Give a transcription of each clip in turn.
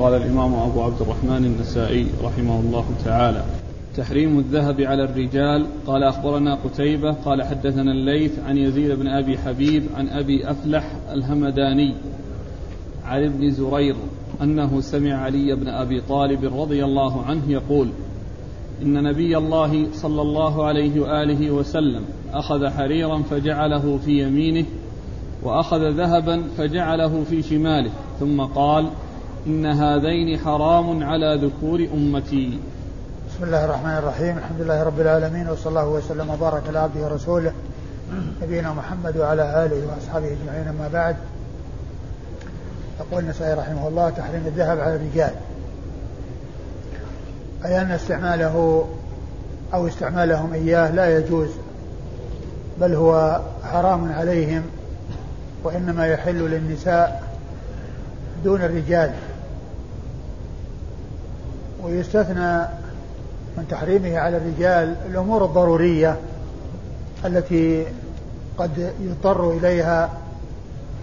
قال الإمام أبو عبد الرحمن النسائي رحمه الله تعالى تحريم الذهب على الرجال. قال أخبرنا قتيبة قال حدثنا الليث عن يزيد بن أبي حبيب عن أبي أفلح الهمداني عن ابن زرير أنه سمع علي بن أبي طالب رضي الله عنه يقول إن نبي الله صلى الله عليه وآله وسلم أخذ حريرا فجعله في يمينه وأخذ ذهبا فجعله في شماله ثم قال إن هذين حرام على ذكور أمتي. بسم الله الرحمن الرحيم. الحمد لله رب العالمين وصلى الله وسلم وبارك على عبده ورسوله نبينا محمد وعلى آله وأصحابه أجمعين أما بعد. يقول النسائي رحمه الله تحريم الذهب على الرجال. أي أن استعماله أو استعمالهم إياه لا يجوز بل هو حرام عليهم وإنما يحل للنساء دون الرجال. ويستثنى من تحريمه على الرجال الأمور الضرورية التي قد يضطر إليها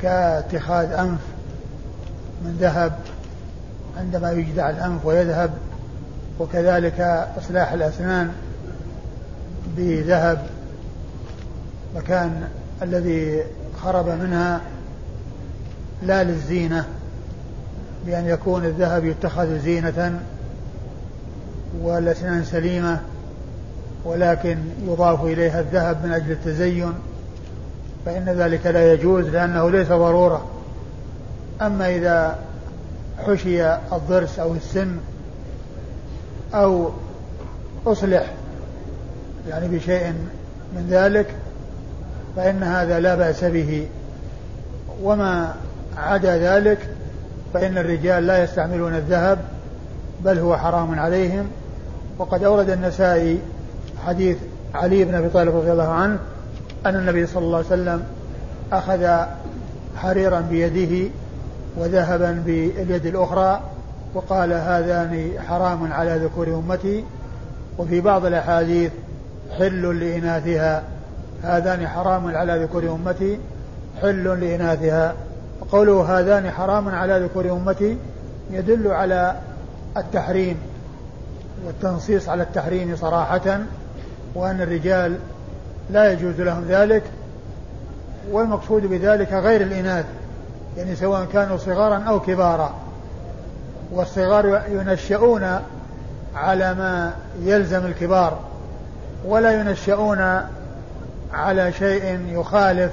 كاتخاذ أنف من ذهب عندما يجدع الأنف ويذهب وكذلك إصلاح الأسنان بذهب مكان الذي خرب منها لا للزينة بأن يكون الذهب يتخذ زينة والأسنان سليمة ولكن يضاف إليها الذهب من أجل التزين فإن ذلك لا يجوز لأنه ليس ضرورة. أما إذا حشي الضرس أو السن أو أصلح يعني بشيء من ذلك فإن هذا لا بأس به. وما عدا ذلك فإن الرجال لا يستعملون الذهب بل هو حرام عليهم. وقد أورد النسائي حديث علي بن أبي طالب رضي الله عنه أن النبي صلى الله عليه وسلم أخذ حريرا بيده وذهبا باليد الأخرى وقال هذان حرام على ذكور أمتي. وفي بعض الأحاديث حل لإناثها هذان حرام على ذكور أمتي حل لإناثها. وقوله هذان حرام على ذكور أمتي يدل على التحريم والتنصيص على التحريم صراحة وأن الرجال لا يجوز لهم ذلك والمقصود بذلك غير الإناث يعني سواء كانوا صغارا أو كبارا. والصغار ينشؤون على ما يلزم الكبار ولا ينشؤون على شيء يخالف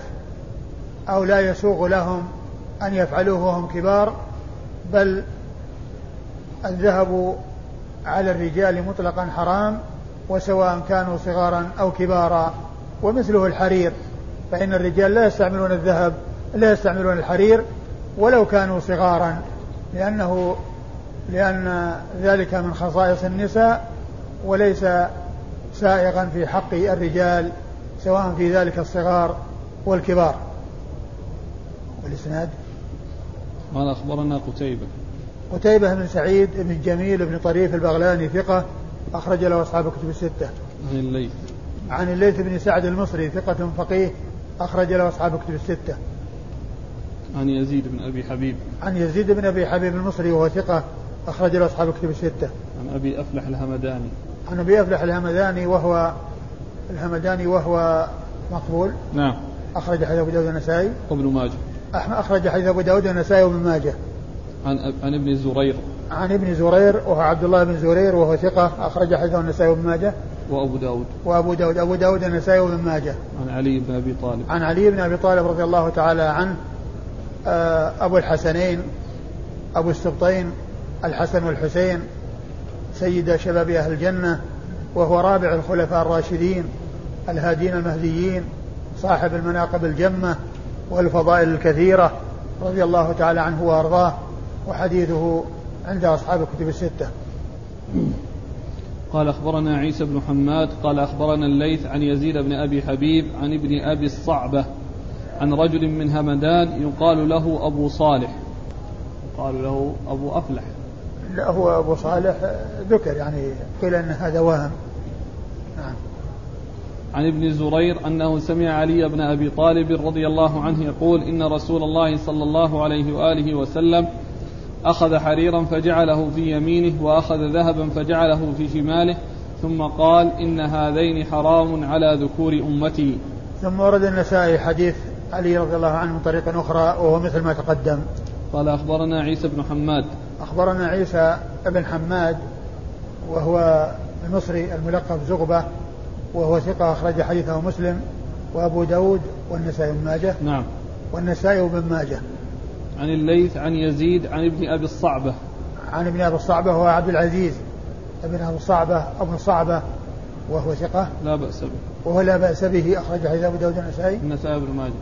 أو لا يسوغ لهم أن يفعلوه وهم كبار بل الذهب على الرجال مطلقا حرام وسواء كانوا صغارا أو كبارا. ومثله الحرير فإن الرجال لا يستعملون الذهب لا يستعملون الحرير ولو كانوا صغارا لأنه لأن ذلك من خصائص النساء وليس سائغا في حق الرجال سواء في ذلك الصغار والكبار. والإسناد؟ قال أخبرنا قتيبة. قتيبة بن سعيد بن جميل بن طريف البغلاني ثقة أخرج له أصحاب كتب الستة. عن الليث. عن الليث بن سعد المصري ثقة فقيه أخرج له أصحاب كتب الستة. عن يزيد بن أبي حبيب. عن يزيد بن أبي حبيب المصري وهو ثقة أخرج له أصحاب كتب الستة. عن أبي أفلح الهمداني. عن أبي أفلح الهمداني وهو الهمداني وهو مقبول. نعم. أخرج حديث أبو داود النسائي وابن ماجه. أخرج حديث أبو داود النسائي وابن ماجه. عن عن ابن زرير. عن ابن زرير وهو عبد الله بن زرير وهو ثقة أخرج حديثه النسائي وابن ماجه. وأبو داود. وأبو داود أبو داود النسائي وابن ماجه. عن علي بن أبي طالب. عن علي بن أبي طالب رضي الله تعالى عنه أبو الحسنين أبو السبطين الحسن والحسين سيد شباب أهل الجنة وهو رابع الخلفاء الراشدين الهادين المهديين صاحب المناقب الجمة والفضائل الكثيرة رضي الله تعالى عنه وأرضاه. وحديثه عند أصحاب الكتب الستة. قال أخبرنا عيسى بن حماد قال أخبرنا الليث عن يزيد بن أبي حبيب عن ابن أبي الصعبة عن رجل من همدان يقال له أبو صالح. يقال له أبو أفلح. لا هو أبو صالح ذكر يعني قيل أن هذا وهم. نعم. عن ابن زرير أنه سمع علي بن أبي طالب رضي الله عنه يقول إن رسول الله صلى الله عليه وآله وسلم أخذ حريرا فجعله في يمينه وأخذ ذهبا فجعله في شماله ثم قال إن هذين حرام على ذكور أمتي. ثم ورد النسائي حديث علي رضي الله عنه من طريق أخرى وهو مثل ما تقدم. قال أخبرنا عيسى بن حماد. أخبرنا عيسى بن حماد وهو المصري الملقب زغبة وهو ثقة أخرج حديثه مسلم وأبو داود والنسائي بن ماجه. نعم. والنسائي بن ماجه. عن الليث عن يزيد عن ابن أبي الصعبة. عن ابن أبي الصعبة هو عبد العزيز. ابن أبي الصعبة أبو الصعبة وهو ثقة. لا بأس به. وهو لا بأس به أخرج حديث أبو داود النسائي النسائي بن ماجه.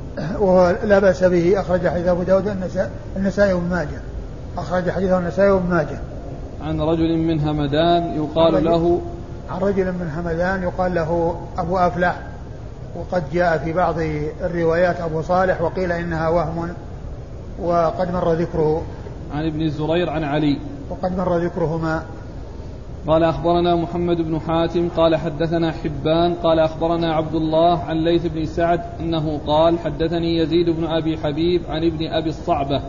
وهو لا بأس به أخرج حديث أبو داود النسائي بن ماجه. أخرج حديثه النسائي بن ماجه. عن رجل من همدان يقال له عن رجل من همدان يقال له أبو أفلح. وقد جاء في بعض الروايات أبو صالح وقيل إنها وهم وقد مر ذكره عن ابن الزرير عن علي. وقد مر ذكرهما. قال أخبرنا محمد بن حاتم قال حدثنا حبان قال أخبرنا عبد الله عن ليث بن سعد أنه قال حدثني يزيد بن أبي حبيب عن ابن أبي الصعبة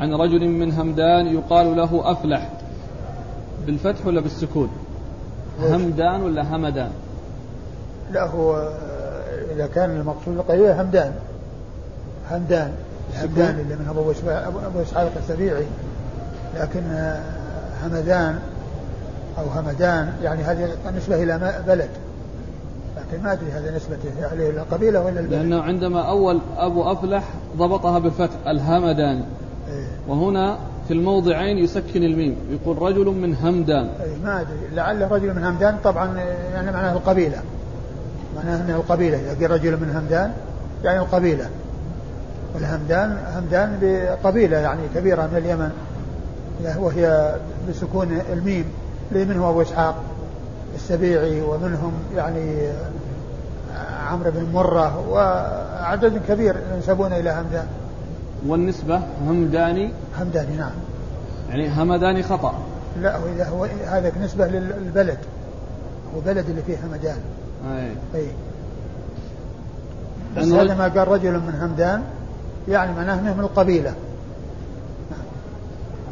عن رجل من همدان يقال له أفلح. بالفتح ولا بالسكون؟ همدان ولا همدان؟ لا هو إذا كان المقصود القرية همدان. همدان. همدان اللي من أبو أبو إسحاق السبيعي لكن همدان أو همدان يعني هذه نسبة إلى بلد. لكن ما أدري هذه نسبة عليه إلى القبيلة ولا البلد. لأنه عندما أول أبو أفلح ضبطها بالفتح الهمدان. إيه؟ وهنا في الموضعين يسكن الميم يقول رجل من همدان. إيه ما أدري. لعل رجل من همدان طبعا يعني معناه القبيلة معناه أنه القبيلة إذا قيل رجل من همدان يعني القبيلة والهمدان همدان بقبيلة يعني كبيرة من اليمن وهي بسكون الميم منهم أبو إسحاق السبيعي ومنهم يعني عمرو بن مرة وعدد كبير ينسبون إلى همدان. والنسبة همداني؟ همداني نعم. يعني همداني خطأ. لا وإذا هو هذا نسبة للبلد هو بلد اللي فيه همدان. أي, أي. بس هذا ما قال رجل من همدان. يعني معناه من القبيلة.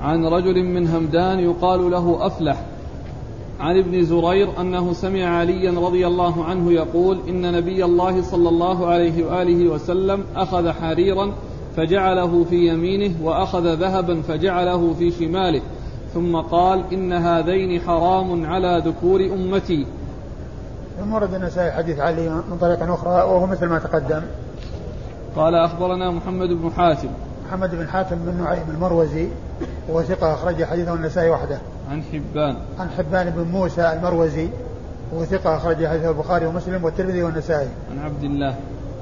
عن رجل من همدان يقال له أفلح. عن ابن زرير أنه سمع عليا رضي الله عنه يقول إن نبي الله صلى الله عليه وآله وسلم أخذ حريرا فجعله في يمينه وأخذ ذهبا فجعله في شماله. ثم قال إن هذين حرام على ذكور أمتي. ثم ورد النسائي حديث علي من طريق أخرى وهو مثل ما تقدم. قال أخبرنا محمد بن حاتم محمد بن حاتم بن نعيم المروزي وهو ثقة أخرج حديثه النسائي وحده. عن حبان. عن حبان بن موسى المروزي وهو ثقة أخرج حديثه البخاري ومسلم والترمذي والنسائي. عن عبد الله.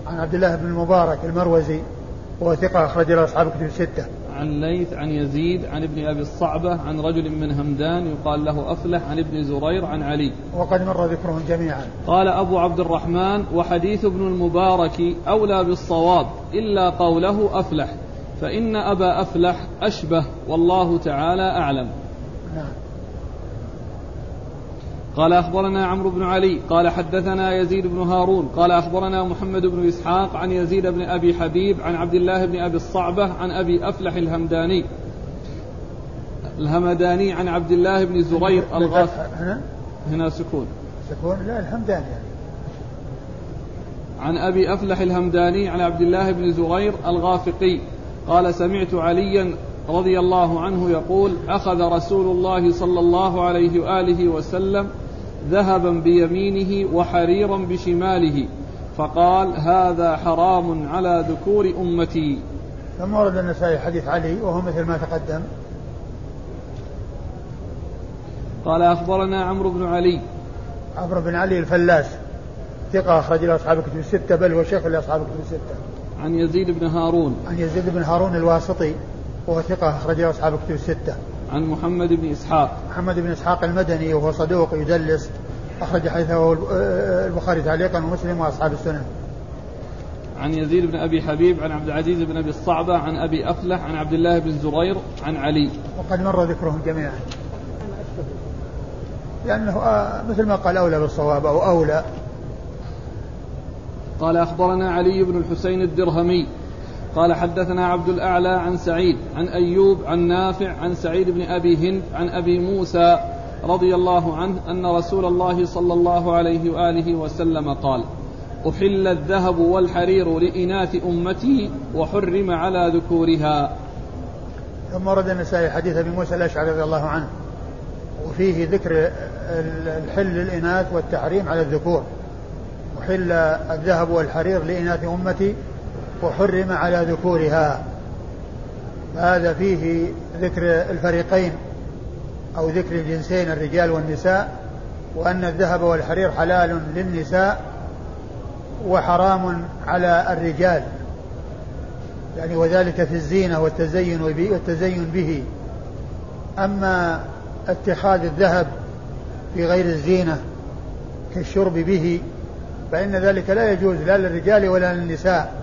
عن عبد الله بن المبارك المروزي وهو ثقة أخرج له أصحاب الكتب الستة. عن ليث عن يزيد عن ابن أبي الصعبة عن رجل من همدان يقال له أفلح عن ابن زرير عن علي. وقد مر ذكرهم جميعا. قال أبو عبد الرحمن وحديث ابن المبارك أولى بالصواب إلا قوله أفلح فإن أبا أفلح أشبه والله تعالى أعلم نعم قال أخبرنا عمرو بن علي قال حدثنا يزيد بن هارون قال أخبرنا محمد بن إسحاق عن يزيد بن أبي حبيب عن عبد الله بن أبي الصعبة عن أبي أفلح الهمداني. الهمداني عن عبد الله بن زرير الغاف هنا؟ هنا سكون. سكون؟ لا الهمداني يعني. عن أبي أفلح الهمداني عن عبد الله بن زرير الغافقي قال سمعت عليا رضي الله عنه يقول أخذ رسول الله صلى الله عليه وآله وسلم ذهبا بيمينه وحريرا بشماله فقال هذا حرام على ذكور أمتي. ثم ورد النسائي حديث علي وهو مثل ما تقدم. قال أخبرنا عمرو بن علي. عمرو بن علي الفلاس ثقة أخرج له أصحاب الكتب الستة بل هو شيخ لأصحاب الكتب الستة. عن يزيد بن هارون. عن يزيد بن هارون الواسطي. وهو ثقة أخرج له أصحاب الكتب الستة. عن محمد بن إسحاق. محمد بن إسحاق المدني وهو صدوق يدلس. أخرج حديثه البخاري تعليقا ومسلم وأصحاب السنن. عن يزيد بن أبي حبيب عن عبد العزيز بن أبي الصعبة عن أبي أفلح عن عبد الله بن زرير عن علي. وقد مر ذكرهم جميعا. لأنه آه، مثل ما قال أولى بالصواب أو أولى. قال أخبرنا علي بن الحسين الدرهمي. قال حدثنا عبد الأعلى عن سعيد عن أيوب عن نافع عن سعيد بن أبي هند عن أبي موسى رضي الله عنه أن رسول الله صلى الله عليه وآله وسلم قال أحل الذهب والحرير لإناث أمتي وحرم على ذكورها. ثم ورد النسائي حديث أبي موسى الأشعري رضي الله عنه وفيه ذكر الحل للإناث والتحريم على الذكور. أحل الذهب والحرير لإناث أمتي وحرم على ذكورها. هذا فيه ذكر الفريقين أو ذكر الجنسين الرجال والنساء وأن الذهب والحرير حلال للنساء وحرام على الرجال. يعني وذلك في الزينة والتزين والتزين به. أما اتخاذ الذهب في غير الزينة كالشرب به فإن ذلك لا يجوز لا للرجال ولا للنساء.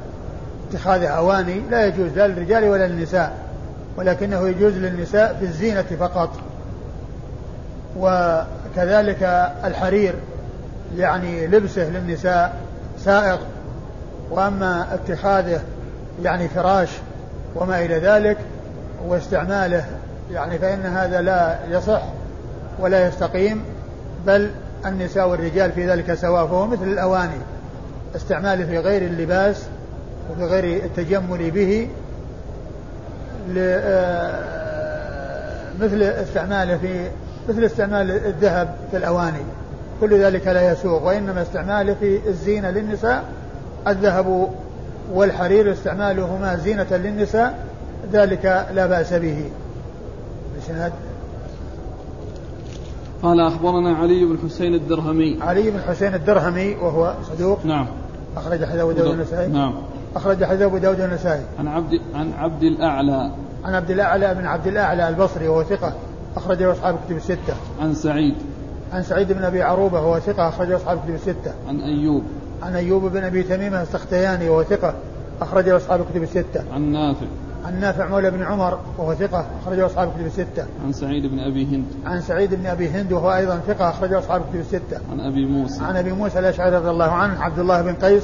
اتخاذ أواني لا يجوز لا للرجال ولا للنساء ولكنه يجوز للنساء في الزينة فقط. وكذلك الحرير يعني لبسه للنساء سائغ وأما اتخاذه يعني فراش وما إلى ذلك واستعماله يعني فإن هذا لا يصح ولا يستقيم بل النساء والرجال في ذلك سواء فهو مثل الأواني استعماله في غير اللباس وفي غير التجمل به آه، مثل استعماله في مثل استعمال الذهب في الأواني. كل ذلك لا يسوق وإنما استعماله في الزينة للنساء الذهب والحرير استعمالهما زينة للنساء ذلك لا بأس به. قال أخبرنا علي بن حسين الدرهمي. علي بن حسين الدرهمي وهو صدوق. نعم. أخرج حديث أبو داود النسائي نعم. أخرج حديث أبو داود النسائي عن عبد عن عبد الأعلى عن عبد الأعلى بن عبد الأعلى البصري وهو ثقة أخرجه أصحاب الكتب الستة عن سعيد عن سعيد بن أبي عروبة وهو ثقة أخرجه أصحاب الكتب الستة عن أيوب عن أيوب بن أبي تميمة السختياني وهو ثقة أخرجه أصحاب الكتب الستة عن نافع عن نافع مولى بن عمر وهو ثقة أخرجه أصحاب الكتب الستة. عن سعيد بن أبي هند. عن سعيد بن أبي هند وهو أيضا ثقة أخرجه أصحاب الكتب الستة. عن أبي موسى. عن أبي موسى الأشعري رضي الله عنه عبد الله بن قيس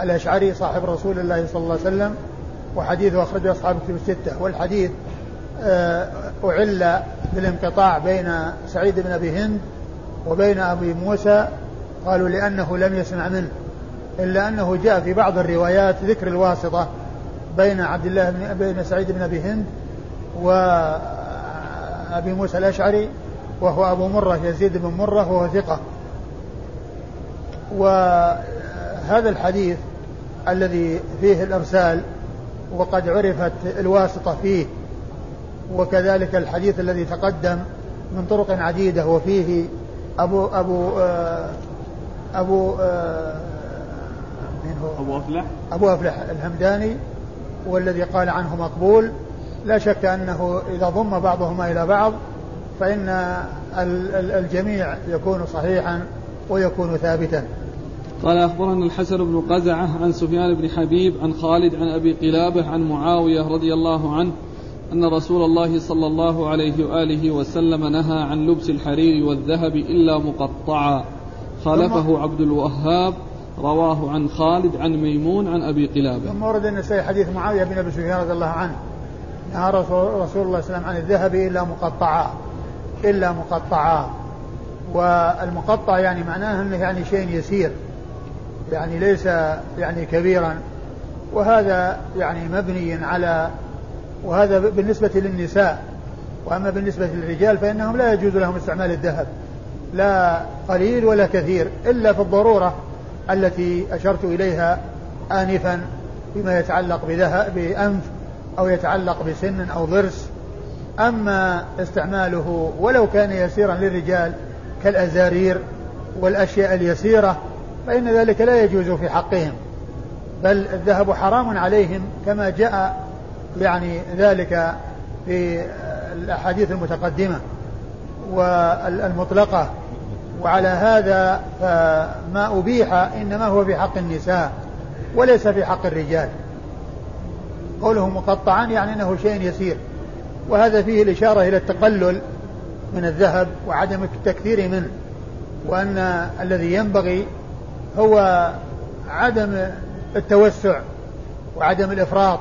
الأشعري صاحب رسول الله صلى الله عليه وسلم وحديثه أخرجه أصحاب الكتب الستة. والحديث آه، أعل بالانقطاع بين سعيد بن أبي هند وبين أبي موسى قالوا لأنه لم يسمع منه إلا أنه جاء في بعض الروايات ذكر الواسطة بين عبد الله بن بين سعيد بن أبي هند وابي موسى الأشعري وهو أبو مرة يزيد بن مرة وهو ثقة. وهذا الحديث الذي فيه الارسال وقد عرفت الواسطة فيه وكذلك الحديث الذي تقدم من طرق عديدة وفيه أبو أبو آه، أبو آه، من هو؟ أبو أفلح. أبو أفلح الهمداني والذي قال عنه مقبول. لا شك أنه إذا ضم بعضهما إلى بعض فإن الجميع يكون صحيحا ويكون ثابتا. قال أخبرنا الحسن بن قزعة عن سفيان بن حبيب عن خالد عن أبي قلابة عن معاوية رضي الله عنه أن رسول الله صلى الله عليه وآله وسلم نهى عن لبس الحرير والذهب إلا مقطعا. خالفه عبد الوهاب رواه عن خالد عن ميمون عن أبي قلابة. ثم ورد النسائي حديث معاوية بن أبي سفيان رضي الله عنه. نهى رسول, الله صلى الله عليه وسلم عن الذهب إلا مقطعا. إلا مقطعا. والمقطع يعني معناه إنه يعني شيء يسير. يعني ليس يعني كبيرا. وهذا يعني مبني على وهذا بالنسبة للنساء. وأما بالنسبة للرجال فإنهم لا يجوز لهم استعمال الذهب. لا قليل ولا كثير إلا في الضرورة التي أشرت إليها آنفا فيما يتعلق بأنف أو يتعلق بسن أو ضرس. أما استعماله ولو كان يسيرا للرجال كالأزارير والأشياء اليسيرة فإن ذلك لا يجوز في حقهم. بل الذهب حرام عليهم كما جاء يعني ذلك في الأحاديث المتقدمة والمطلقة. وعلى هذا فما أبيح إنما هو في حق النساء وليس في حق الرجال. قوله مقطعا يعني أنه شيء يسير. وهذا فيه الإشارة إلى التقلل من الذهب وعدم التكثير منه. وأن الذي ينبغي هو عدم التوسع وعدم الإفراط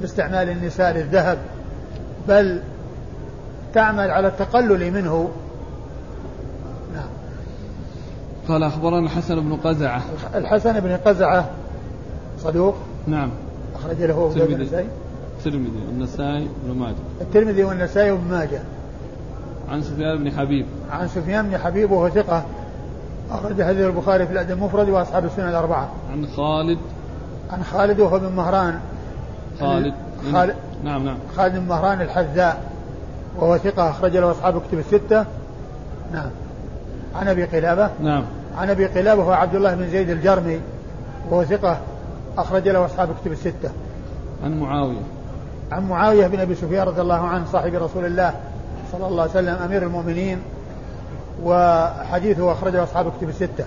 باستعمال النساء للذهب بل تعمل على التقلل منه. نعم. قال أخبرنا الحسن بن قزعة. الحسن بن قزعة صدوق. نعم. أخرج له الترمذي الترمذي والنسائي بن ماجه. الترمذي والنسائي وابن ماجه. عن سفيان بن حبيب. عن سفيان بن حبيب وهو ثقة. أخرج حديث البخاري في الأدب المفرد وأصحاب السنة الأربعة. عن خالد. عن خالد وهو بن مهران. خالد. خالد نعم نعم. خالد بن مهران الحذاء. وهو ثقة أخرج له أصحاب كتب الستة. نعم. عن أبي قلابة. نعم. عن أبي قلابة هو عبد الله بن زيد الجرمي. وهو ثقة أخرج له أصحاب كتب الستة. عن معاوية. عن معاوية بن أبي سفيان رضي الله عنه صاحب رسول الله صلى الله عليه وسلم أمير المؤمنين. وحديثه أخرجه أصحاب كتب الستة.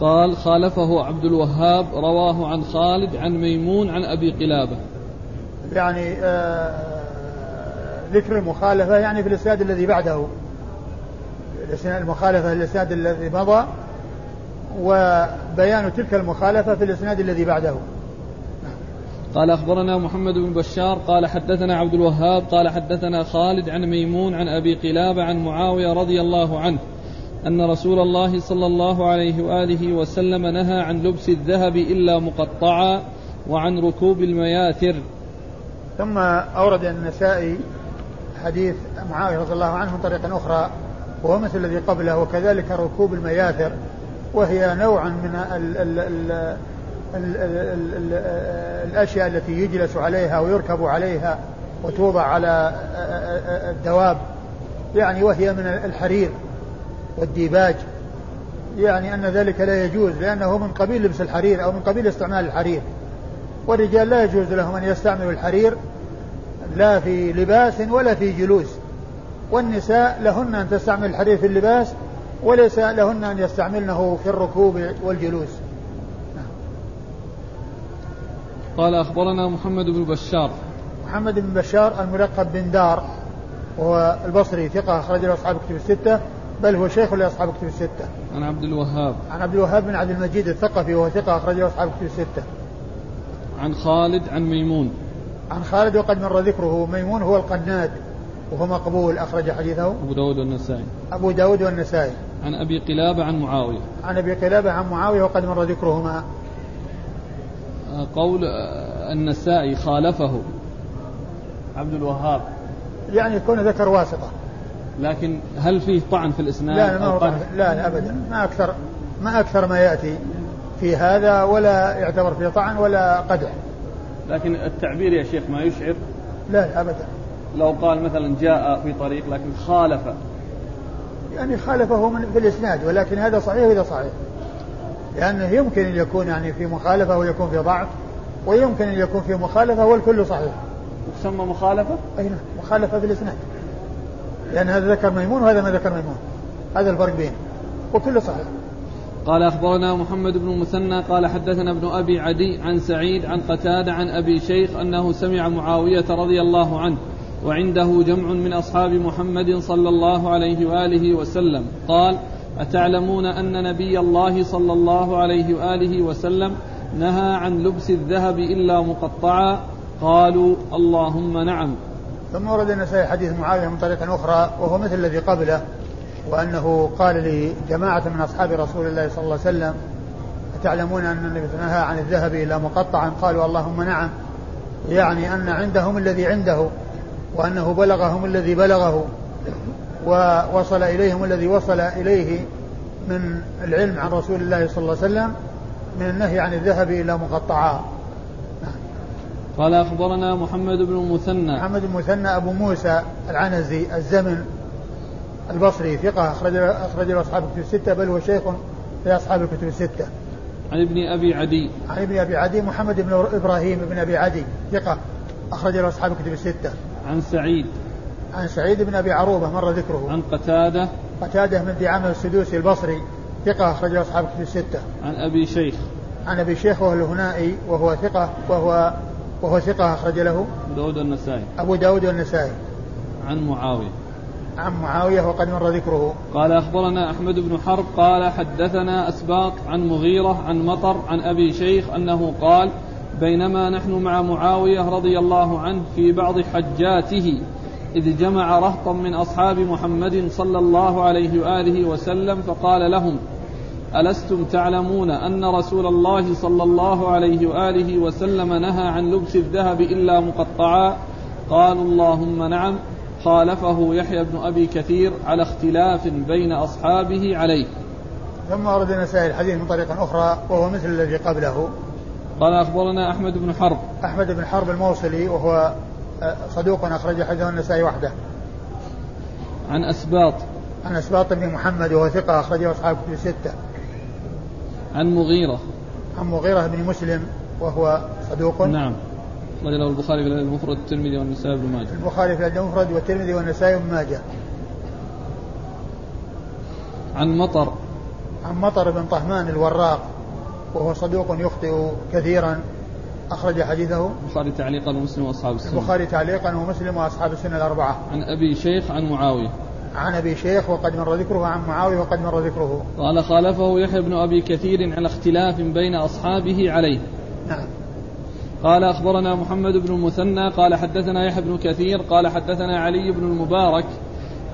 قال خالفه عبد الوهاب رواه عن خالد عن ميمون عن أبي قلابة. يعني آه ذكر المخالفة يعني في الإسناد الذي بعده. المخالفة الإسناد الذي مضى وبيان تلك المخالفة في الإسناد الذي بعده. قال أخبرنا محمد بن بشار قال حدثنا عبد الوهاب قال حدثنا خالد عن ميمون عن أبي قلابة عن معاوية رضي الله عنه أن رسول الله صلى الله عليه وآله وسلم نهى عن لبس الذهب إلا مقطعا وعن ركوب المياثر. ثم أورد النسائي حديث معاوية رضي الله عنه من طريق أخرى وهو مثل الذي قبله وكذلك ركوب المياثر وهي نوع من ال ال ال ال ال ال الأشياء التي يجلس عليها ويركب عليها وتوضع على الدواب يعني وهي من الحرير والديباج. يعني أن ذلك لا يجوز لأنه من قبيل لبس الحرير أو من قبيل استعمال الحرير. والرجال لا يجوز لهم أن يستعملوا الحرير لا في لباس ولا في جلوس. والنساء لهن أن تستعمل الحرير في اللباس وليس لهن أن يستعملنه في الركوب والجلوس. قال أخبرنا محمد بن بشار محمد بن بشار الملقب بن دار وهو البصري ثقة أخرج له أصحاب كتب الستة بل هو شيخ لأصحاب كتب الستة. عن عبد الوهاب. عن عبد الوهاب بن عبد المجيد الثقفي وهو ثقة أخرج له أصحاب كتب الستة. عن خالد عن ميمون. عن خالد وقد مر ذكره ميمون هو القناد وهو مقبول أخرج حديثه. أبو داود والنسائي. أبو داود والنسائي. عن أبي قلابة عن معاوية. عن أبي قلابة عن معاوية وقد مر ذكرهما. قول النسائي خالفه. عبد الوهاب. يعني يكون ذكر واسطة. لكن هل فيه طعن في الإسناد لا لا, ما لا لا أبدا. ما أكثر ما أكثر ما يأتي في هذا ولا يعتبر فيه طعن ولا قدح. لكن التعبير يا شيخ ما يشعر. لا أبدا. لو قال مثلا جاء في طريق لكن خالف. يعني خالفه من في الإسناد ولكن هذا صحيح وهذا صحيح. لأنه يمكن أن يكون يعني في مخالفة ويكون في ضعف ويمكن أن يكون في مخالفة والكل صحيح. تسمى مخالفة؟ أي نعم مخالفة في الإسناد. لأن هذا ذكر ميمون وهذا ما ذكر ميمون. هذا الفرق بينه وكله صحيح. قال أخبرنا محمد بن المثنى قال حدثنا ابن أبي عدي عن سعيد عن قتادة عن أبي شيخ أنه سمع معاوية رضي الله عنه وعنده جمع من أصحاب محمد صلى الله عليه وآله وسلم. قال أتعلمون أن نبي الله صلى الله عليه وآله وسلم نهى عن لبس الذهب إلا مقطعا؟ قالوا اللهم نعم. ثم ورد النسائي حديث معاوية من طريق أخرى وهو مثل الذي قبله وأنه قال لجماعة من أصحاب رسول الله صلى الله عليه وسلم أتعلمون أن النبي نهى عن الذهب إلا مقطعا؟ قالوا اللهم نعم. يعني أن عندهم الذي عنده وأنه بلغهم الذي بلغه. ووصل إليهم الذي وصل إليه من العلم عن رسول الله صلى الله عليه وسلم من النهي عن الذهب إلى مقطعا قال أخبرنا محمد بن المثنى محمد بن المثنى أبو موسى العنزي الزمن البصري ثقة أخرج أخرج أصحاب الكتب الستة بل هو شيخ في أصحاب الكتب الستة. عن ابن أبي عدي. عن ابن أبي عدي محمد بن إبراهيم بن أبي عدي ثقة أخرج أصحاب الكتب الستة. عن سعيد. عن سعيد بن أبي عروبة مر ذكره. عن قتادة. قتادة من دعامة السدوسي البصري ثقة أخرج له أصحاب الكتب الستة. عن أبي شيخ. عن أبي شيخ وهو الهنائي وهو ثقة وهو وهو ثقة أخرج له داود النسائي أبو داود والنسائي عن معاوية عن معاوية وقد مر ذكره قال أخبرنا أحمد بن حرب قال حدثنا أسباط عن مغيرة عن مطر عن أبي شيخ أنه قال بينما نحن مع معاوية رضي الله عنه في بعض حجاته إذ جمع رهطا من أصحاب محمد صلى الله عليه وآله وسلم فقال لهم ألستم تعلمون أن رسول الله صلى الله عليه وآله وسلم نهى عن لبس الذهب إلا مقطعا؟ قالوا اللهم نعم. خالفه يحيى بن أبي كثير على اختلاف بين أصحابه عليه. ثم ورد النسائي الحديث من طريق أخرى وهو مثل الذي قبله. قال أخبرنا أحمد بن حرب. أحمد بن حرب الموصلي وهو صدوق أخرج حديثه النسائي وحده. عن أسباط. عن أسباط بن محمد وهو ثقة أخرجه أصحاب كتب الستة. عن مغيرة. عن مغيرة بن مسلم وهو صدوق. نعم. أخرج له البخاري في المفرد والترمذي والنسائي بن ماجه. البخاري في المفرد والترمذي والنسائي بن ماجه. عن مطر. عن مطر بن طهمان الوراق وهو صدوق يخطئ كثيرا. أخرج حديثه البخاري تعليقا ومسلم وأصحاب السنة. البخاري تعليقا ومسلم وأصحاب السنة الأربعة. عن أبي شيخ عن معاوية. عن أبي شيخ وقد مر ذكره عن معاوية وقد مر ذكره. قال خالفه يحيى بن أبي كثير على اختلاف بين أصحابه عليه. نعم. قال أخبرنا محمد بن المثنى. قال حدثنا يحيى بن كثير. قال حدثنا علي بن المبارك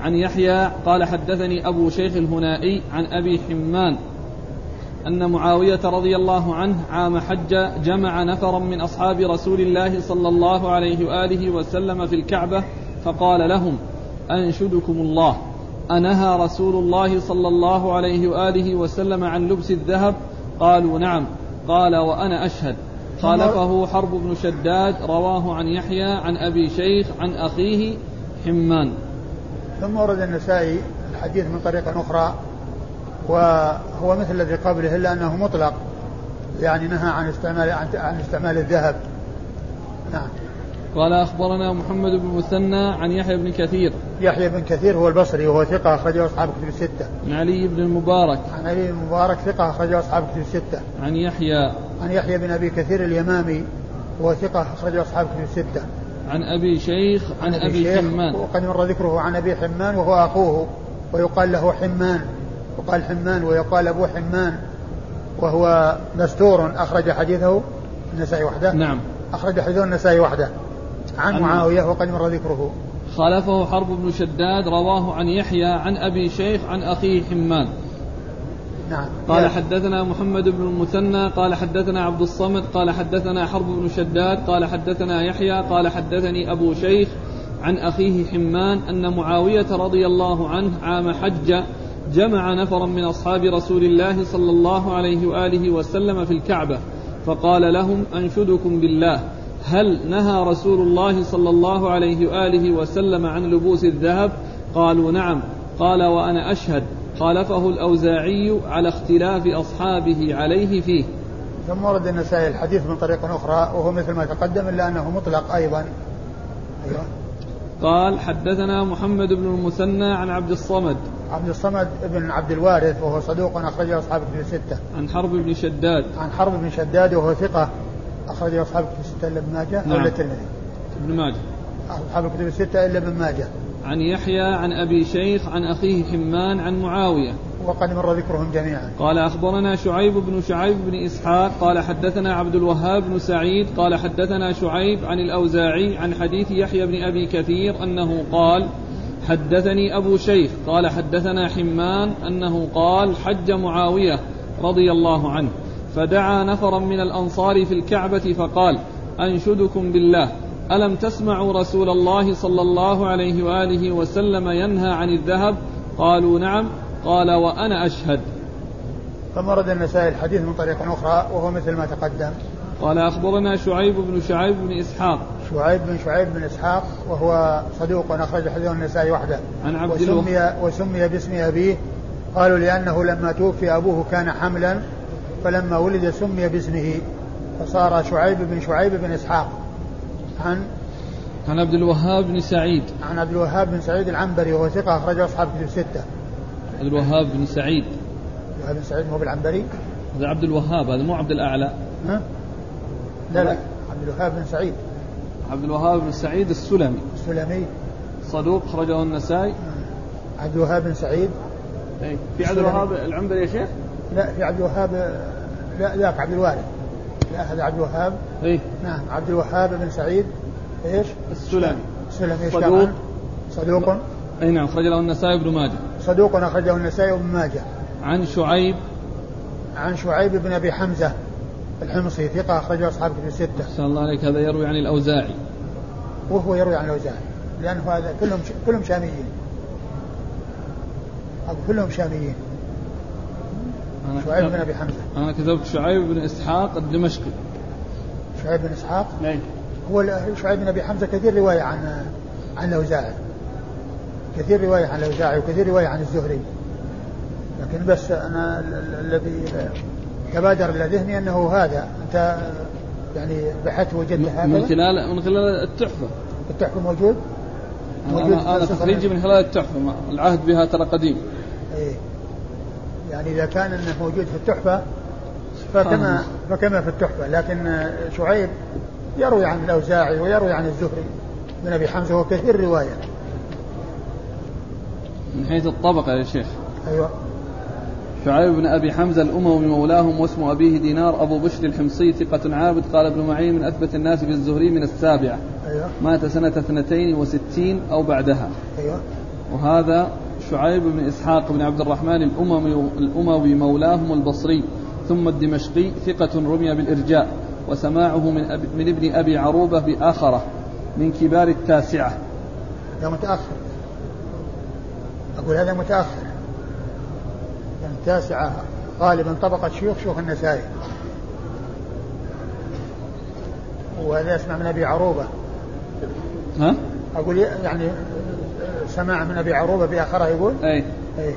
عن يحيى. قال حدثني أبو شيخ الهنائي عن أبي حمان أن معاوية رضي الله عنه عام حج جمع نفرا من أصحاب رسول الله صلى الله عليه وآله وسلم في الكعبة فقال لهم أنشدكم الله. أنهى رسول الله صلى الله عليه وآله وسلم عن لبس الذهب؟ قالوا نعم. قال وأنا أشهد. خالفه حرب بن شداد رواه عن يحيى عن أبي شيخ عن أخيه حمان. ثم ورد النسائي الحديث من طريق أخرى وهو مثل الذي قبله إلا أنه مطلق. يعني نهى عن استعمال عن استعمال الذهب. نعم. قال أخبرنا محمد بن مثنى عن يحيى بن كثير. يحيى بن كثير هو البصري وهو ثقة أخرجه أصحاب كتب الستة. عن علي بن المبارك. عن علي بن المبارك ثقة أخرجه أصحاب كتب الستة. عن يحيى. عن يحيى بن أبي كثير اليمامي وهو ثقة أخرجه أصحاب كتب الستة. عن أبي شيخ عن, عن أبي, أبي حمان. وقد مر ذكره عن أبي حمان وهو أخوه ويقال له حمان. وقال حمان ويقال أبو حمان وهو مستور أخرج حديثه النسائي وحده. نعم. أخرج حديثه النسائي وحده. عن معاوية وقد مر ذكره. خالفه حرب بن شداد رواه عن يحيى عن أبي شيخ عن أخيه حمان. نعم. قال حدثنا محمد بن المثنى قال حدثنا عبد الصمد قال حدثنا حرب بن شداد قال حدثنا يحيى قال حدثني أبو شيخ عن أخيه حمان أن معاوية رضي الله عنه عام حج جمع نفرا من أصحاب رسول الله صلى الله عليه وآله وسلم في الكعبة فقال لهم أنشدكم بالله هل نهى رسول الله صلى الله عليه وآله وسلم عن لبوس الذهب؟ قالوا نعم. قال وأنا أشهد. خالفه الأوزاعي على اختلاف أصحابه عليه فيه. ثم ورد النسائي الحديث من طريق أخرى وهو مثل ما تقدم إلا أنه مطلق أيضا. أيوة. قال حدثنا محمد بن المثنى عن عبد الصمد عبد الصمد بن عبد الوارث وهو صدوق أخرجه أصحاب كتب الستة. عن حرب بن شداد. عن حرب بن شداد وهو ثقة أخرجه أصحاب كتب الستة إلا ابن ماجه نعم. الترمذي؟ ابن ماجه. أصحاب الكتب الستة إلا ابن ماجه. عن يحيى عن أبي شيخ عن أخيه حمان عن معاوية وقد مر ذكرهم جميعا. قال أخبرنا شعيب بن شعيب بن إسحاق قال حدثنا عبد الوهاب بن سعيد قال حدثنا شعيب عن الأوزاعي عن حديث يحيى بن أبي كثير أنه قال حدثني أبو شيخ قال حدثنا حمان أنه قال حج معاوية رضي الله عنه فدعا نفرا من الأنصار في الكعبة فقال أنشدكم بالله ألم تسمعوا رسول الله صلى الله عليه وآله وسلم ينهى عن الذهب؟ قالوا نعم قال وأنا أشهد. ثم رد النسائي الحديث من طريق أخرى وهو مثل ما تقدم. قال أخبرنا شعيب بن شعيب بن إسحاق. شعيب بن شعيب بن إسحاق وهو صدوق أخرج حديث النسائي وحده. عن عبد وسمي, وسمي باسم أبيه. قالوا لأنه لما توفي أبوه كان حملا فلما ولد سمي باسمه. فصار شعيب بن شعيب بن إسحاق. عن عن عبد الوهاب بن سعيد. عن عبد الوهاب بن سعيد العنبري وهو ثقة أخرجه أصحاب كتب الستة. عبد الوهاب بن سعيد. الوهاب بن سعيد هو بالعنبري؟ هذا عبد الوهاب هذا مو عبد الأعلى. ها؟ لا لا عبد الوهاب بن سعيد. عبد الوهاب بن سعيد السلمي. السلمي. صدوق خرجه النسائي. عبد الوهاب بن سعيد. اي في عبد الوهاب العنبري يا شيخ؟ لا في عبد الوهاب لا ذاك عبد الوارث. لا هذا عبد الوهاب. اي نعم عبد الوهاب بن سعيد. إيش؟ السلمي. السلمي صدوق. صدوق. اي نعم أخرج له النسائي بن ماجه. صدوق أخرجه النسائي وابن ماجه. عن شعيب. عن شعيب بن أبي حمزة الحمصي ثقة أخرجه اصحاب كتب الستة. أحسن الله عليك هذا يروي عن الأوزاعي. وهو يروي عن الأوزاعي لأنه هذا كلهم كلهم شاميين. أو كلهم شاميين. أنا شعيب بن كتبت- أبي حمزة. أنا كتبت شعيب بن إسحاق الدمشقي. شعيب بن إسحاق؟ اي هو شعيب بن أبي حمزة كثير رواية عن عن الأوزاعي. كثير رواية عن الأوزاعي وكثير رواية عن الزهري. لكن بس ال- الذي تبادر إلى ذهني أنه هذا. أنت يعني بحثت وجدت من هذا؟ خلال من خلال التحفة. التحفة موجود؟ موجود أنا, أنا. تخريجي من خلال التحفة. العهد بها ترى قديم. إيه. يعني إذا كان أنه موجود في التحفة فكما فكما في التحفة. لكن شعيب يروي عن الأوزاعي ويروي عن الزهري. بن أبي حمزة وهو كثير رواية. من حيث الطبقة يا شيخ. أيوه. شعيب بن أبي حمزة الأموي مولاهم واسم أبيه دينار أبو بشر الحمصي ثقة عابد قال ابن معين من أثبت الناس بالزهري من السابعة. أيوه. مات سنة اثنتين وستين أو بعدها. أيوه. وهذا شعيب بن إسحاق بن عبد الرحمن الأموي, الأموي مولاهم البصري. ثم الدمشقي ثقة رمي بالإرجاء. وسماعه من, أب من ابن أبي عروبة بآخرة من كبار التاسعة. هذا متاخر أقول هذا متأخر. يعني التاسعه غالبا طبقة شيوخ شيوخ النسائي. وهذا يسمع من أبي عروبة. ها؟ أقول يعني سماع من أبي عروبة بآخره يقول؟ أي. إيه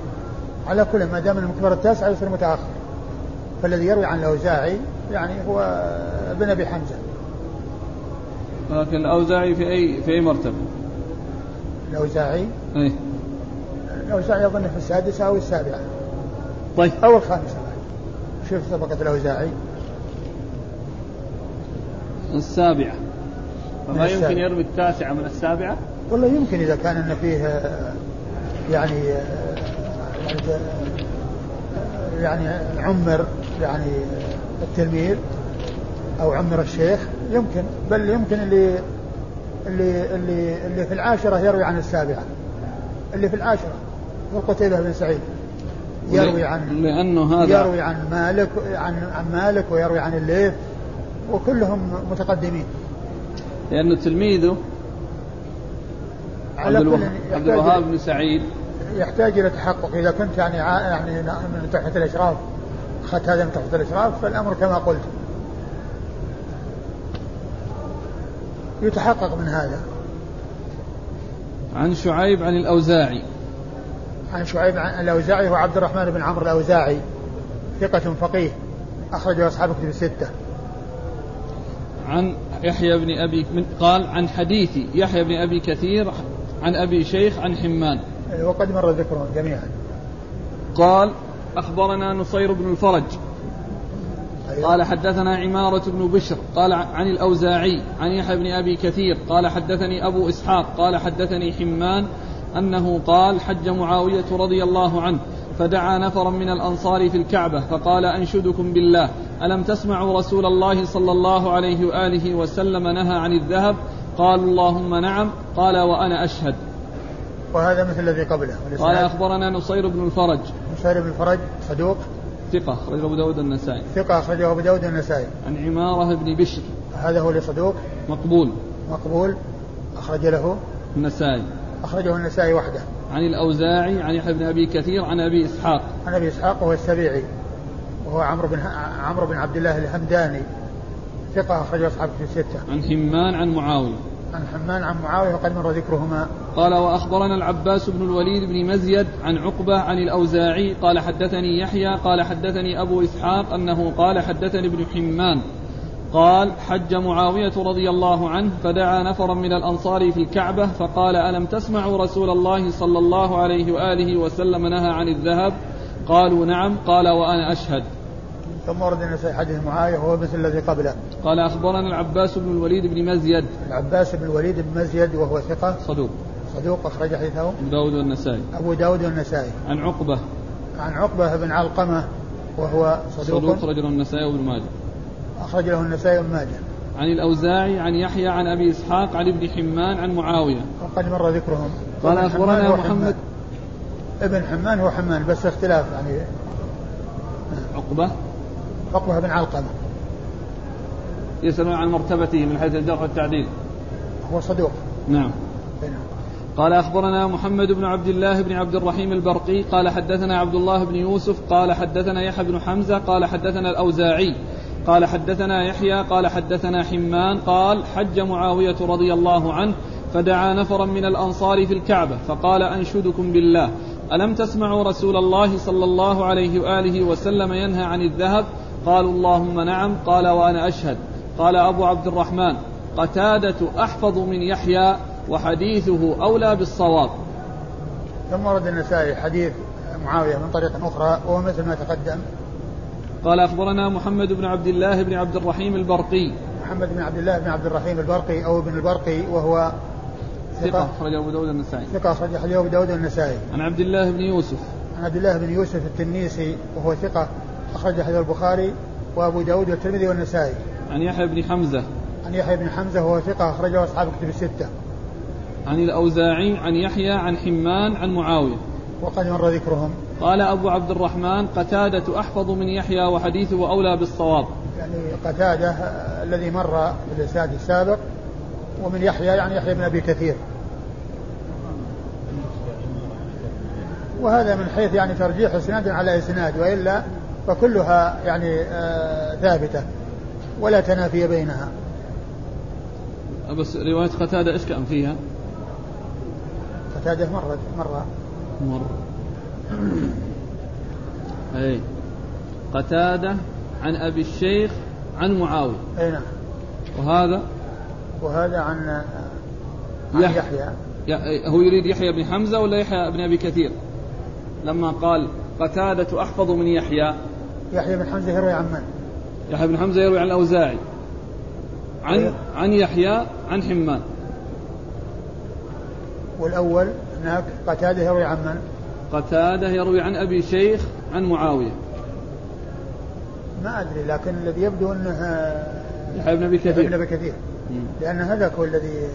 على كل ما دام من كبار التاسعه يصير متأخر. فالذي يروي عن الأوزاعي يعني هو ابن أبي حمزة. لكن الأوزاعي في أي في أي مرتبة؟ الأوزاعي؟ أي. الاوزاعي اظن في السادسة أو السابعة. طيب. أو الخامسة شوف طبقة الأوزاعي. السابعة. فما يمكن السابعة. يروي التاسعة من السابعة؟ والله يمكن إذا كان إن فيه يعني يعني يعني عمر يعني التلميذ أو عمر الشيخ يمكن. بل يمكن اللي اللي اللي اللي في العاشرة يروي عن السابعة. اللي في العاشرة. هو قتيبة بن سعيد يروي عن لأنه هذا يروي عن مالك عن عن مالك ويروي عن الليث وكلهم متقدمين. لأنه تلميذه عبد, الوهاب بن سعيد. يحتاج إلى تحقق. إذا كنت يعني يعني من تحت الأشراف اخذت هذا من تحت الأشراف فالأمر كما قلت. يتحقق من هذا. عن شعيب عن الأوزاعي. عن شعيب عن الأوزاعي هو عبد الرحمن بن عمرو الأوزاعي ثقة فقيه أخرجه أصحاب كتب الستة. عن يحيى بن أبي من قال عن حديث يحيى بن أبي كثير عن أبي شيخ عن حمان. وقد مر ذكرهم جميعا. قال أخبرنا نصير بن الفرج. أيوة. قال حدثنا عمارة بن بشر. قال عن الأوزاعي عن يحيى بن أبي كثير. قال حدثني أبو إسحاق. قال حدثني حمان. أنه قال حج معاوية رضي الله عنه فدعا نفرا من الأنصار في الكعبة فقال أنشدكم بالله. ألم تسمعوا رسول الله صلى الله عليه وآله وسلم نهى عن الذهب؟ قالوا اللهم نعم. قال وأنا أشهد. وهذا مثل الذي قبله قال أخبرنا نصير بن الفرج. نصير بن الفرج صدوق. ثقة أخرجه أبو داود النسائي. ثقة أخرجه أبو داود النسائي. عن عمارة بن بشر. هذا هو لصدوق مقبول. مقبول أخرج له. النسائي. أخرجه النسائي وحده. عن الأوزاعي عن يحيى بن أبي كثير عن أبي إسحاق. عن أبي إسحاق وهو السبيعي. وهو عمرو بن عمرو بن عبد الله الهمداني. ثقة أخرجه أصحاب في الستة. عن حمان عن معاوية. عن حمان عن معاوية وقد مر ذكرهما. قال وأخبرنا العباس بن الوليد بن مزيد عن عقبة عن الأوزاعي قال حدثني يحيى قال حدثني أبو إسحاق أنه قال حدثني ابن حمان. قال حج معاوية رضي الله عنه فدعا نفرا من الأنصار في الكعبة فقال ألم تسمعوا رسول الله صلى الله عليه وآله وسلم نهى عن الذهب؟ قالوا نعم. قال وأنا أشهد. ثم ورد النسائي حديث معاوية وهو مثل الذي قبله. قال أخبرنا العباس بن الوليد بن مزيد. العباس بن الوليد بن مزيد وهو ثقة. صدوق. صدوق أخرج حديثه. أبو داود والنسائي. أبو داود والنسائي. عن عقبة. عن عقبة بن علقمة وهو صدوق, صدوق رجل النسائي وابن ماجه. أخرج له النسائي بن ماجه. عن الأوزاعي عن يحيى عن أبي إسحاق عن ابن حمان عن معاوية. وقد مر ذكرهم. قال أخبرنا محمد. ابن حمان هو حمان بس اختلاف يعني. عقبة. عقبة بن علقمة. يسألون عن مرتبته من حيث الجرح والتعديل. هو صدوق. نعم. نعم. قال أخبرنا محمد بن عبد الله بن عبد الرحيم البرقي قال حدثنا عبد الله بن يوسف قال حدثنا يحيى بن حمزة قال حدثنا الأوزاعي. قال حدثنا يحيى قال حدثنا حمان قال حج معاوية رضي الله عنه فدعا نفرا من الأنصار في الكعبة فقال أنشدكم بالله. ألم تسمعوا رسول الله صلى الله عليه وآله وسلم ينهى عن الذهب؟ قالوا اللهم نعم قال وأنا أشهد. قال أبو عبد الرحمن قتادة أحفظ من يحيى وحديثه أولى بالصواب. ثم ورد النسائي حديث معاوية من طريق أخرى وهو مثل ما تقدم. قال أخبرنا محمد بن عبد الله بن عبد الرحيم البرقي. محمد بن عبد الله بن عبد الرحيم البرقي أو ابن البرقي وهو ثقة. أخرج أبو داود النسائي. ثقة أخرج حديث أبو داود النسائي. عن عبد الله بن يوسف. عن عبد الله بن يوسف التنيسي وهو ثقة أخرج حديث البخاري وأبو داود والترمذي والنسائي. عن يحيى بن حمزة. عن يحيى بن حمزة وهو ثقة أخرجه أصحاب الكتب الستة. عن الأوزاعي عن يحيى عن حمان عن معاوية. وقد مر ذكرهم. قال أبو عبد الرحمن قتادة أحفظ من يحيى وحديثه أولى بالصواب. يعني قتادة آه، الذي مر في الإسناد السابق ومن يحيى يعني يحيى بن أبي كثير. وهذا من حيث يعني ترجيح إسناد على إسناد وإلا فكلها يعني آه ثابتة ولا تنافي بينها. بس رواية قتادة إيش كان فيها؟ قتادة مرة. مرة. مر أي. قتادة عن أبي الشيخ عن معاوية. أي نعم. وهذا؟ وهذا عن عن يحيى. هو يريد يحيى بن حمزة ولا يحيى بن أبي كثير؟ لما قال قتادة أحفظ من يحيى. يحيى بن حمزة يروي عن من؟ يحيى بن حمزة يروي عن الأوزاعي. عن. عن يحيى عن حمان والأول هناك قتادة يروي عن من؟ قتادة يروي عن أبي شيخ عن معاوية. ما أدري لكن الذي يبدو أنه يحيى بن أبي ابن كثير. أبي كثير. لأن هذاك هو الذي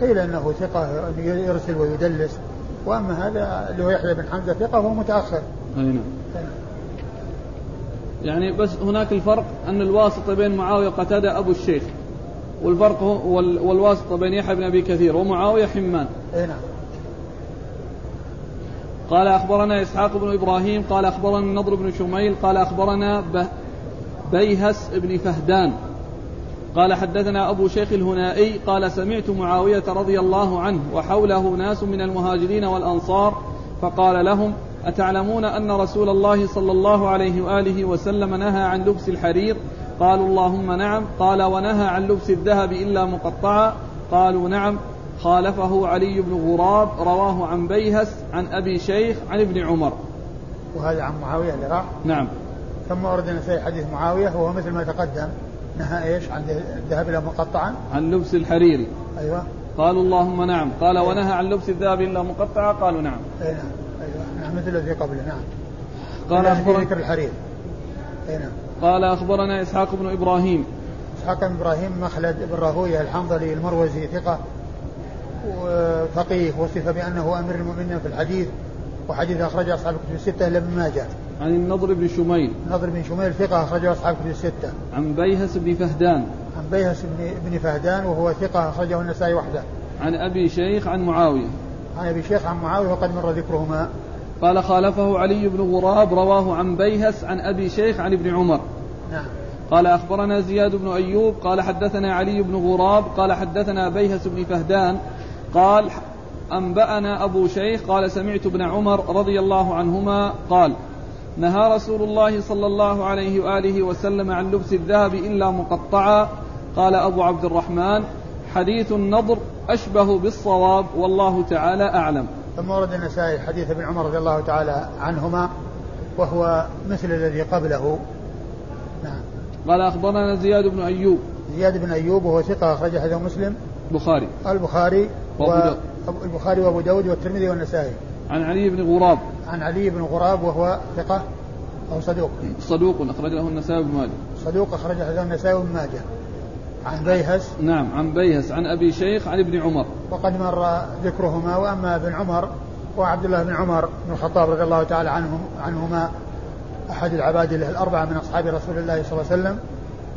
قيل أنه ثقة يرسل ويدلس. وأما هذا اللي هو يحيى بن حمزة ثقة هو متأخر. أي نعم. يعني بس هناك الفرق أن الواسطة بين معاوية وقتادة أبو الشيخ. والفرق هو وال- والواسطة بين يحيى بن أبي كثير ومعاوية حمان. أي نعم. قال أخبرنا إسحاق بن إبراهيم قال أخبرنا النضر بن شميل قال أخبرنا بيهس بن فهدان. قال حدثنا أبو شيخ الهنائي قال سمعت معاوية رضي الله عنه وحوله ناس من المهاجرين والأنصار فقال لهم أتعلمون أن رسول الله صلى الله عليه وآله وسلم نهى عن لبس الحرير؟ قالوا اللهم نعم. قال ونهى عن لبس الذهب إلا مقطعا؟ قالوا نعم. خالفه علي بن غراب رواه عن بيهس عن أبي شيخ عن ابن عمر. وهذا عن معاوية اللي راح. نعم. ثم ورد النسائي حديث معاوية وهو مثل ما تقدم نهى إيش؟ عن الذهاب إلى مقطعا. عن لبس الحرير أيوه. قالوا اللهم نعم. قال ونهى عن لبس الذهب إلا مقطعا قالوا نعم. أي نعم. أيوه. نعم مثل الذي قبله. نعم. قال إلا في أخبرنا ذكر الحرير أي نعم. قال أخبرنا إسحاق بن إبراهيم. إسحاق بن إبراهيم مخلد بن راهوية الحنظلي المروزي ثقة. وفقيه وصف بأنه أمير المؤمنين في الحديث وحديث أخرجه أصحاب الكتب الستة إلا ابن ماجه. عن النضر بن شميل. نضر بن شميل ثقة أخرجه أصحاب الكتب الستة. عن بيهس بن فهدان. عن بيهس بن فهدان وهو ثقة أخرجه النسائي وحده. عن أبي شيخ عن معاوية. عن أبي شيخ عن معاوية وقد مر ذكرهما. قال خالفه علي بن غراب رواه عن بيهس عن أبي شيخ عن ابن عمر. نعم. قال أخبرنا زياد بن أيوب قال حدثنا علي بن غراب قال حدثنا بيهس بن فهدان قال أنبأنا أبو شيخ قال سمعت ابن عمر رضي الله عنهما قال نهى رسول الله صلى الله عليه وآله وسلم عن لبس الذهب إلا مقطعا. قال أبو عبد الرحمن حديث النضر أشبه بالصواب والله تعالى أعلم. ثم ورد النسائي حديث ابن عمر رضي الله تعالى عنهما وهو مثل الذي قبله. نعم. قال أخبرنا زياد بن أيوب. زياد بن أيوب وهو ثقة اخرج حديث مسلم. بخاري. البخاري. و- البخاري وأبو داود والترمذي والنسائي. عن علي بن غراب. عن علي بن غراب وهو ثقة أو صدوق. صدوق أخرج له النسائي بن ماجه. صدوق أخرج له النسائي بن ماجه. عن بيهس. نعم عن بيهس عن أبي شيخ عن ابن عمر. وقد مر ذكرهما وأما ابن عمر وعبد الله بن عمر بن الخطاب رضي الله تعالى عنهم عنهما أحد العباد الأربعة من أصحاب رسول الله صلى الله عليه وسلم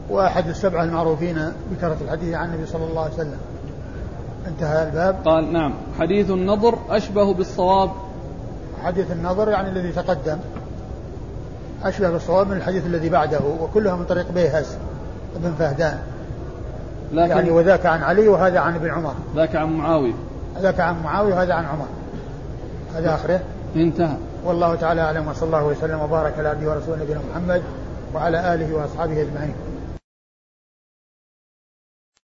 وأحد السبعة المعروفين بكثرة الحديث عن النبي صلى الله عليه وسلم. انتهى الباب. قال نعم. حديث النظر أشبه بالصواب. حديث النظر يعني الذي تقدم. أشبه بالصواب من الحديث الذي بعده وكلها من طريق بيهس بن فهدان. لكن يعني وذاك عن علي وهذا عن ابن عمر. ذاك عن معاوية. ذاك عن معاوية وهذا عن عمر. هذا آخره. انتهى. والله تعالى أعلم وصلى الله وسلم وبارك على عبده ورسوله نبينا محمد وعلى آله وأصحابه أجمعين.